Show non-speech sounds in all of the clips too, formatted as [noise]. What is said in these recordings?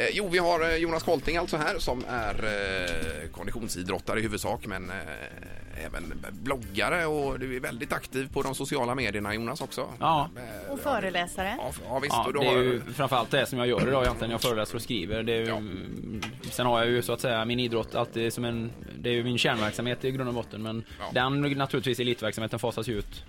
Eh, jo, vi har eh, Jonas Kolting alltså här som är eh, konditionsidrottare i huvudsak men eh, även bloggare och du är väldigt aktiv på de sociala medierna Jonas också. Ja. Och föreläsare. Ja, ja visst. Ja, och då det är har- ju framförallt det som jag gör idag egentligen. Jag föreläser och skriver. Det är ju, Ja. Sen har jag ju så att säga min idrott alltid som en... Det är ju min kärnverksamhet i grund och botten. Men Ja. den naturligtvis elitverksamheten fasas ju ut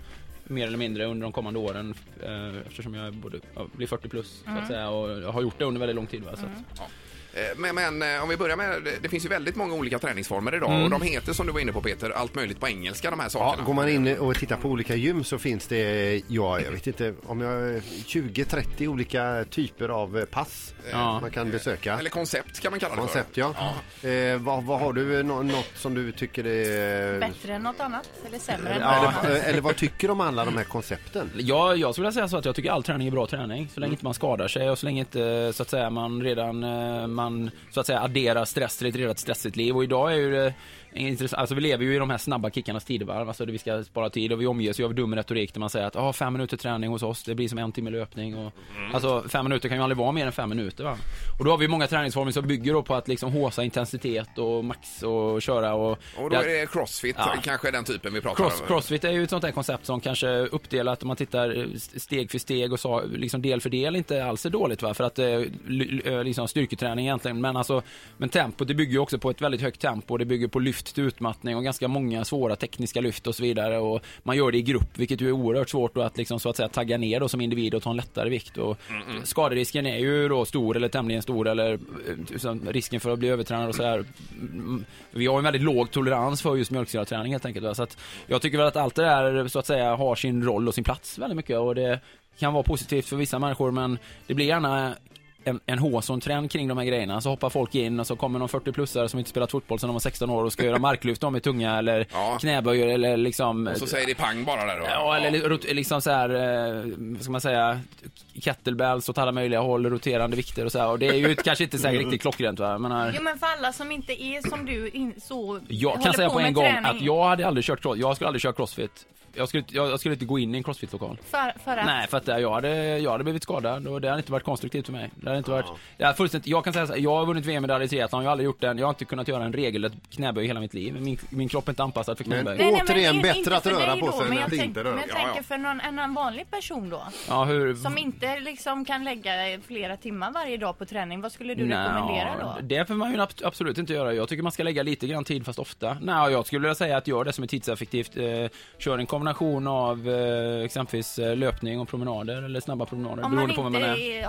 mer eller mindre under de kommande åren eh, eftersom jag både, blir 40 plus så att säga och har gjort det under väldigt lång tid. Va? Så att, Ja. Eh, Men, men eh, om vi börjar med, det- finns ju väldigt många olika träningsformer idag Mm. och de heter som du var inne på Peter, allt möjligt på engelska de här Ja, sakerna. går man in och tittar på olika gym så finns det, ja jag vet inte, om jag 20-30 olika typer av eh, pass Ja. man kan besöka. Eller koncept kan man kalla det Koncept för. ja. Eh, vad, vad har du nå- något som du tycker är... Bättre än något annat? Eller sämre än Ja, något annat? eller, eller vad tycker du om alla de här koncepten? Jag, jag skulle säga så att jag tycker all träning är bra träning. Så länge inte man skadar sig och så länge inte så att säga man redan man så att säga adderar stress till ett redan stressigt liv. Och idag är ju det intressant, alltså vi lever ju i de här snabba kickarnas tidevarv, alltså vi ska spara tid och vi omges ju av dum retorik där man säger att ah, fem minuter träning hos oss, det blir som en timme löpning och alltså fem minuter kan ju aldrig vara mer än fem minuter va. Och då har vi många träningsformer som bygger då på att liksom håsa intensitet och max och köra och Och då är det crossfit, Ja. kanske den typen vi pratar Cross, om. crossfit är ju ett sånt där koncept som kanske uppdelat om man tittar eh, steg för steg och så, liksom del för del inte alls är dåligt va för att eh, eh, liksom styrketräning egentligen men alltså men tempot det bygger ju också på ett väldigt högt tempo det bygger på lyft till utmattning och ganska många svåra tekniska lyft och så vidare och man gör det i grupp vilket ju är oerhört svårt att liksom så att säga tagga ner då som individ och ta en lättare vikt och skaderisken är ju då stor eller tämligen stor eller eh, risken för att bli övertränad och så här Mm, vi har en väldigt låg tolerans för just mjölksyraträning helt enkelt. va. Så att jag tycker väl att allt det där så att säga har sin roll och sin plats väldigt mycket och det kan vara positivt för vissa människor men det blir gärna en, en H-trend kring de här grejerna. Så hoppar folk in och så kommer någon 40-plussare som inte spelat fotboll sedan de var 16 år och ska göra [laughs] marklyft om med tunga eller Ja. knäböjer eller liksom Och så säger det pang bara där då. Ja, eller liksom så här, eh, vad ska man säga, kettlebells åt alla möjliga håll, roterande vikter och så här. Och det är ju kanske inte så här riktigt klockrent va. Jag menar, Jo men för alla som inte är som du in, så jag kan säga på med en gång träning, att jag hade aldrig kört cross, jag skulle aldrig köra crossfit. Jag skulle, inte- jag, jag skulle inte gå in i en crossfit-lokal. För, för att Nej, för att jag hade, jag hade blivit skadad och det hade inte varit konstruktivt för mig. Det hade inte varit, jag, hade fullständigt, jag kan säga så här, jag har vunnit VM-medalj i triathlon, jag har aldrig gjort den, jag har inte kunnat göra en regelrätt knäböj hela mitt liv. Min, min kropp är inte anpassad för Men- knäböj. Nej, Återigen, in- bättre att röra på sig men än att inte röra. Men jag Ja, tänker för någon, en vanlig person då. Ja, hur... Som inte liksom kan lägga flera timmar varje dag på träning. Vad skulle du rekommendera då? Det får man ju ab- absolut inte göra. Jag tycker man ska lägga lite grann tid fast ofta. Nej, jag skulle vilja säga att gör det som är tidseffektivt. Eh, kör en kombination av eh, exempelvis eh, löpning och promenader eller snabba promenader Om man inte man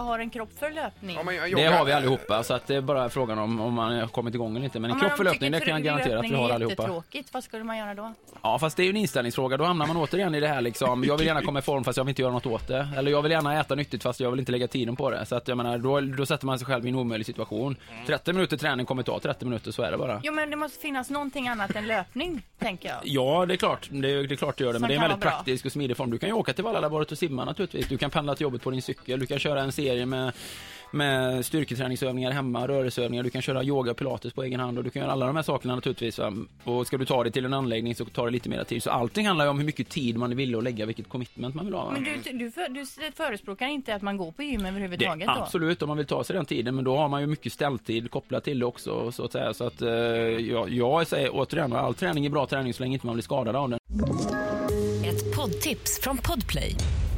har en kropp för löpning. Ja, men Det har vi allihopa, så att det är bara frågan om, om man har kommit igång eller inte. Men en kropp för löpning, det kan jag garantera att vi har är allihopa. jättetråkigt. Vad skulle man göra då? Ja, fast det är ju en inställningsfråga. Då hamnar man återigen i det här liksom, jag vill gärna komma i form fast jag vill inte göra något åt det. Eller jag vill gärna äta nyttigt fast jag vill inte lägga tiden på det. Så att jag menar, då, då sätter man sig själv i en omöjlig situation. 30 minuter träning kommer ta 30 minuter, så är det bara. Jo men det måste finnas någonting annat än löpning, tänker jag. Ja, det är klart. Det är, det är klart det gör det. Som Men det är en väldigt praktisk och smidig form. Du kan ju åka till Valladaborret och simma naturligtvis. Du kan pendla till jobbet på din cykel. Du kan köra en serie med, med styrketräningsövningar hemma, rörelseövningar. Du kan köra yoga pilates på egen hand och du kan göra alla de här sakerna naturligtvis. Va? Och ska du ta dig till en anläggning så tar det lite mer tid. Så allting handlar ju om hur mycket tid man är villig att lägga, vilket commitment man vill ha. Va? Men du, du, för, du förespråkar inte att man går på gym Det, överhuvudtaget då? absolut, om man vill ta sig den tiden, men då har man ju mycket ställtid kopplat till det också, så att säga. Så att eh, jag, jag säger återigen, all träning är bra träning så länge inte man blir skadad av den. Ett poddtips från Podplay.